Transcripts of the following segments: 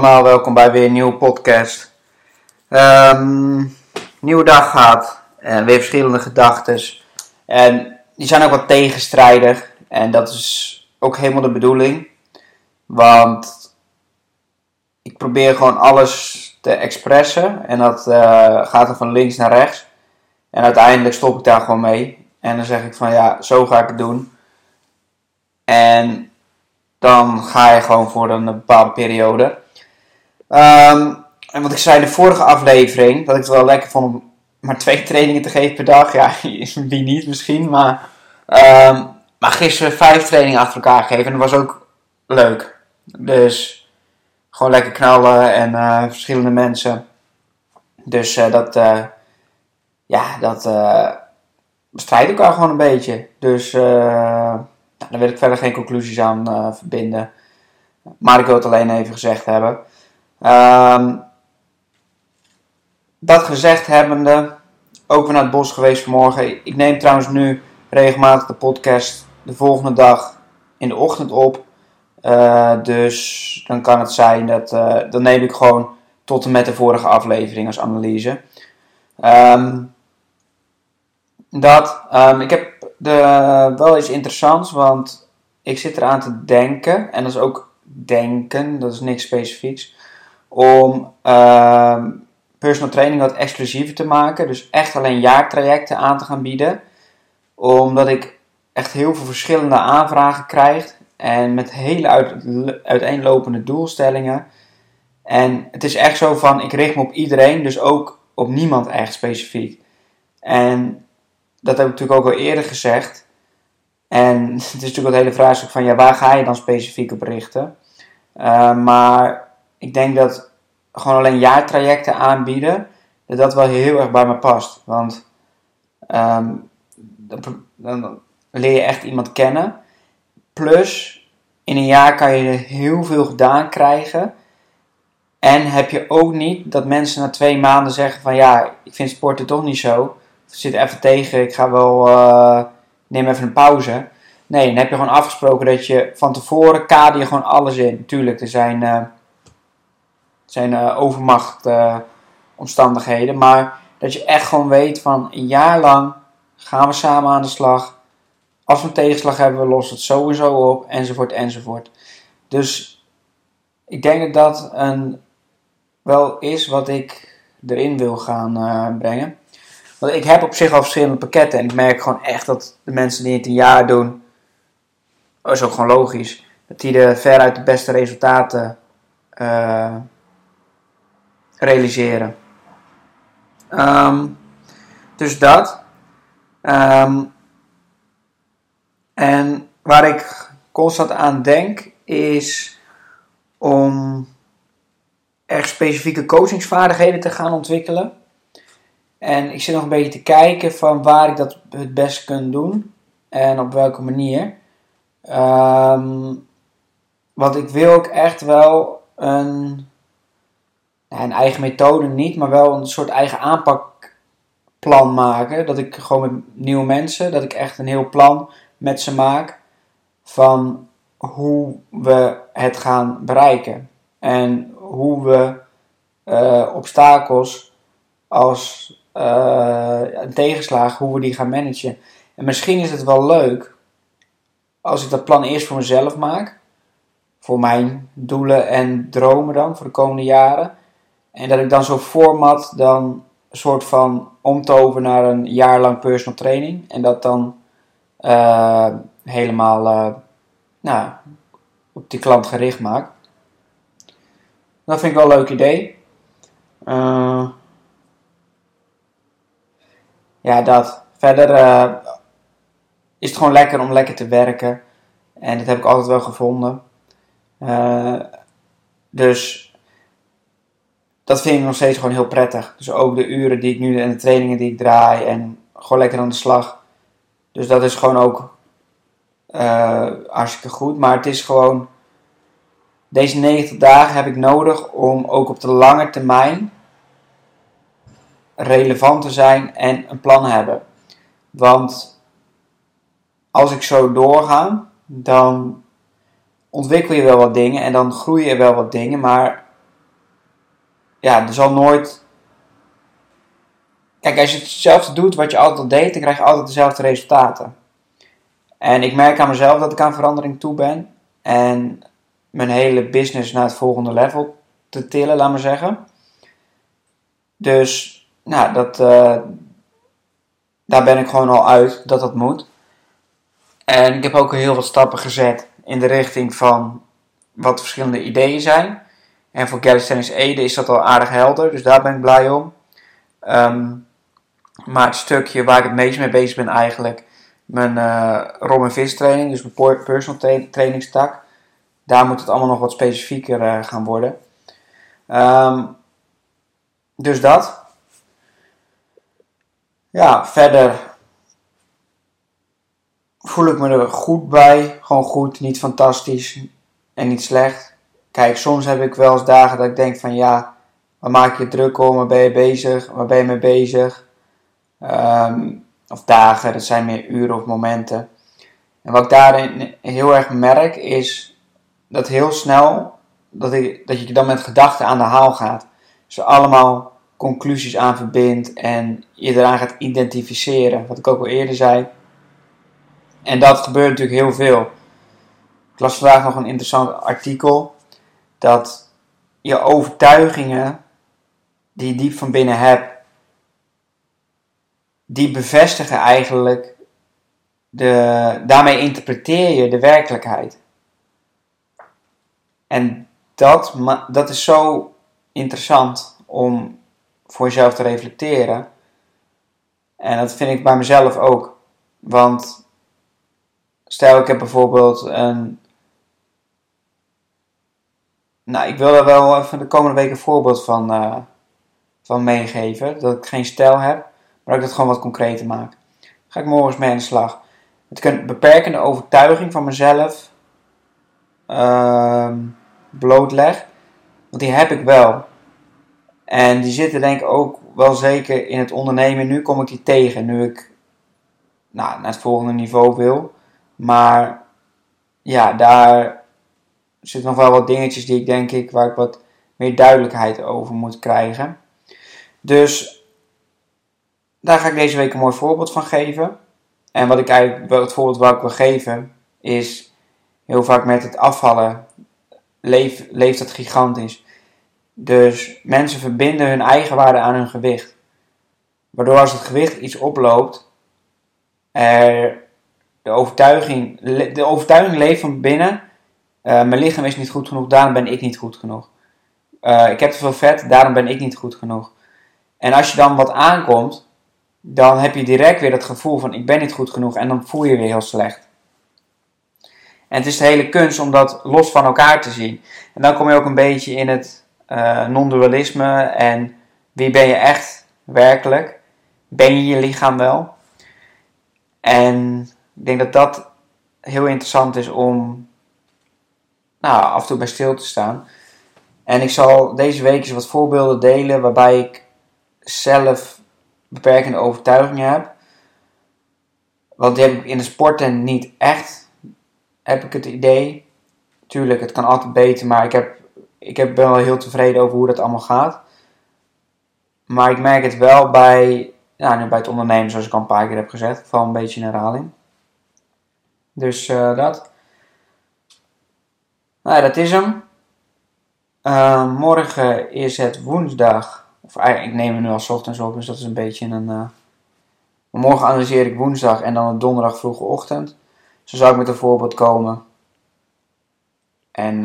Welkom bij weer een nieuwe podcast. Ehm, nieuwe dag gaat en weer verschillende gedachten. En die zijn ook wat tegenstrijdig. En dat is ook helemaal de bedoeling. Want ik probeer gewoon alles te expressen. En dat eh, gaat er van links naar rechts. En uiteindelijk stop ik daar gewoon mee. En dan zeg ik van ja, zo ga ik het doen. En dan ga je gewoon voor een bepaalde periode. Ehm, en wat ik zei in de vorige aflevering, dat ik het wel lekker vond om maar twee trainingen te geven per dag. Ja, wie niet misschien, maar, um, maar gisteren vijf trainingen achter elkaar gegeven en dat was ook leuk. Dus gewoon lekker knallen en uh, verschillende mensen. Dus uh, dat, uh, ja, dat bestrijdt elkaar gewoon een beetje. Dus nou, daar wil ik verder geen conclusies aan verbinden. Maar ik wil het alleen even gezegd hebben. Um, dat gezegd hebbende, ook weer naar het bos geweest vanmorgen. Ik neem trouwens nu regelmatig de podcast de volgende dag in de ochtend op. Uh, dus dan kan het zijn dat uh, dan neem ik gewoon tot en met de vorige aflevering als analyse. Um, dat, um, ik heb de, wel iets interessants, want ik zit eraan te denken, en dat is ook denken, dat is niks specifieks om uh, personal training wat exclusiever te maken. Dus echt alleen jaartrajecten aan te gaan bieden. Omdat ik echt heel veel verschillende aanvragen krijg. En met hele uit, uiteenlopende doelstellingen. En het is echt zo van, ik richt me op iedereen, dus ook op niemand echt specifiek. En dat heb ik natuurlijk ook al eerder gezegd. En het is natuurlijk het hele vraagstuk van, ja, waar ga je dan specifiek op richten? Uh, maar ik denk dat gewoon alleen jaartrajecten aanbieden, dat dat wel heel erg bij me past. Want um, dan, leer je echt iemand kennen. Plus, in een jaar kan je heel veel gedaan krijgen. En heb je ook niet dat mensen na twee maanden zeggen van ja, ik vind sporten toch niet zo. Of zit even tegen, ik ga wel, uh, neem even een pauze. Nee, dan heb je gewoon afgesproken dat je van tevoren kader je gewoon alles in. Tuurlijk, er zijn... Uh, zijn uh, overmacht uh, omstandigheden. Maar dat je echt gewoon weet van een jaar lang gaan we samen aan de slag. Als we een tegenslag hebben, we lossen het sowieso op, enzovoort, enzovoort. Dus ik denk dat dat een, wel is wat ik erin wil gaan uh, brengen. Want ik heb op zich al verschillende pakketten en ik merk gewoon echt dat de mensen die het een jaar doen, dat is ook gewoon logisch, dat die er veruit de beste resultaten uh, realiseren. Um, dus dat. Um, en waar ik constant aan denk is om echt specifieke coachingsvaardigheden te gaan ontwikkelen. En ik zit nog een beetje te kijken van waar ik dat het best kan doen en op welke manier. Um, want ik wil ook echt wel een een eigen methode niet, maar wel een soort eigen aanpakplan maken. Dat ik gewoon met nieuwe mensen, dat ik echt een heel plan met ze maak van hoe we het gaan bereiken. En hoe we uh, obstakels als uh, een tegenslag, hoe we die gaan managen. En misschien is het wel leuk als ik dat plan eerst voor mezelf maak. Voor mijn doelen en dromen dan, voor de komende jaren. En dat ik dan zo'n format dan een soort van omtover naar een jaar lang personal training. En dat dan uh, helemaal uh, nou, op die klant gericht maak. Dat vind ik wel een leuk idee. Uh, ja, dat. Verder is het gewoon lekker om lekker te werken. En dat heb ik altijd wel gevonden. Dus dat vind ik nog steeds gewoon heel prettig. Dus ook de uren die ik nu en de trainingen die ik draai en gewoon lekker aan de slag. Dus dat is gewoon ook uh, hartstikke goed. Maar het is gewoon, deze 90 dagen heb ik nodig om ook op de lange termijn relevant te zijn en een plan hebben. Want als ik zo doorga, dan ontwikkel je wel wat dingen en dan groei je wel wat dingen, maar ja, er zal nooit. Kijk, als je hetzelfde doet wat je altijd deed, dan krijg je altijd dezelfde resultaten. En ik merk aan mezelf dat ik aan verandering toe ben. En mijn hele business naar het volgende level te tillen, laat maar zeggen. Dus, nou, dat, uh, daar ben ik gewoon al uit dat dat moet. En ik heb ook heel wat stappen gezet in de richting van wat verschillende ideeën zijn. En voor Calisthenics Ede is dat al aardig helder, dus daar ben ik blij om. Um, maar het stukje waar ik het meest mee bezig ben eigenlijk, mijn uh, rom en vis training, dus mijn personal trainingstak. Daar moet het allemaal nog wat specifieker uh, gaan worden. Um, dus dat. Ja, verder voel ik me er goed bij. Gewoon goed, niet fantastisch en niet slecht. Kijk, soms heb ik wel eens dagen dat ik denk van ja, waar maak je druk om? Waar ben je bezig? Waar ben je mee bezig? Um, of dagen, dat zijn meer uren of momenten. En wat ik daarin heel erg merk is dat heel snel dat, ik, dat je dan met gedachten aan de haal gaat. Dus allemaal conclusies aan verbindt en je eraan gaat identificeren. Wat ik ook al eerder zei. En dat gebeurt natuurlijk heel veel. Ik las vandaag nog een interessant artikel dat je overtuigingen die je diep van binnen hebt, die bevestigen eigenlijk, de, daarmee interpreteer je de werkelijkheid. En dat, dat is zo interessant om voor jezelf te reflecteren. En dat vind ik bij mezelf ook. Want stel ik heb bijvoorbeeld een. Nou, ik wil er wel even de komende week een voorbeeld van, uh, van meegeven. Dat ik geen stijl heb, maar dat ik dat gewoon wat concreter maak. ga ik morgens mee aan de slag. Het een beperkende overtuiging van mezelf uh, blootleg. Want die heb ik wel. En die zitten denk ik ook wel zeker in het ondernemen. Nu kom ik die tegen, nu ik nou, naar het volgende niveau wil. Maar ja, daar zitten nog wel wat dingetjes die ik denk ik waar ik wat meer duidelijkheid over moet krijgen. Dus daar ga ik deze week een mooi voorbeeld van geven. En wat ik eigenlijk, het voorbeeld waar ik wil geven, is heel vaak met het afvallen leef, leeft dat gigantisch. Dus mensen verbinden hun eigen waarde aan hun gewicht. Waardoor als het gewicht iets oploopt, er de overtuiging, de overtuiging leeft van binnen. Uh, mijn lichaam is niet goed genoeg, daarom ben ik niet goed genoeg. Uh, ik heb te veel vet, daarom ben ik niet goed genoeg. En als je dan wat aankomt, dan heb je direct weer dat gevoel van ik ben niet goed genoeg en dan voel je je weer heel slecht. En het is de hele kunst om dat los van elkaar te zien. En dan kom je ook een beetje in het uh, non-dualisme en wie ben je echt werkelijk? Ben je je lichaam wel? En ik denk dat dat heel interessant is om nou, af en toe bij stil te staan. En ik zal deze week eens wat voorbeelden delen waarbij ik zelf beperkende overtuigingen heb. Want die heb ik in de sporten niet echt, heb ik het idee. Tuurlijk, het kan altijd beter, maar ik, heb, ik heb, ben wel heel tevreden over hoe dat allemaal gaat. Maar ik merk het wel bij, nou, nu bij het ondernemen, zoals ik al een paar keer heb gezet. Vooral een beetje in herhaling. Dus uh, dat. Nou, dat is hem. Uh, morgen is het woensdag. Of eigenlijk, ik neem hem nu als ochtends op, dus dat is een beetje een. Uh, morgen analyseer ik woensdag en dan een donderdag vroege ochtend. Zo zou ik met een voorbeeld komen. En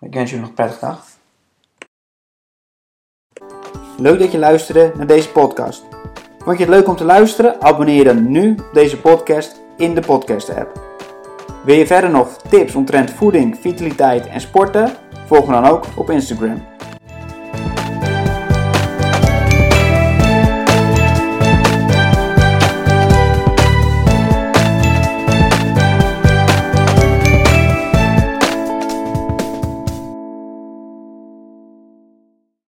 ik wens jullie nog een prettige dag. Leuk dat je luisterde naar deze podcast. Vond je het leuk om te luisteren? Abonneer dan nu op deze podcast in de podcast app. Wil je verder nog tips omtrent voeding, vitaliteit en sporten? Volg me dan ook op Instagram.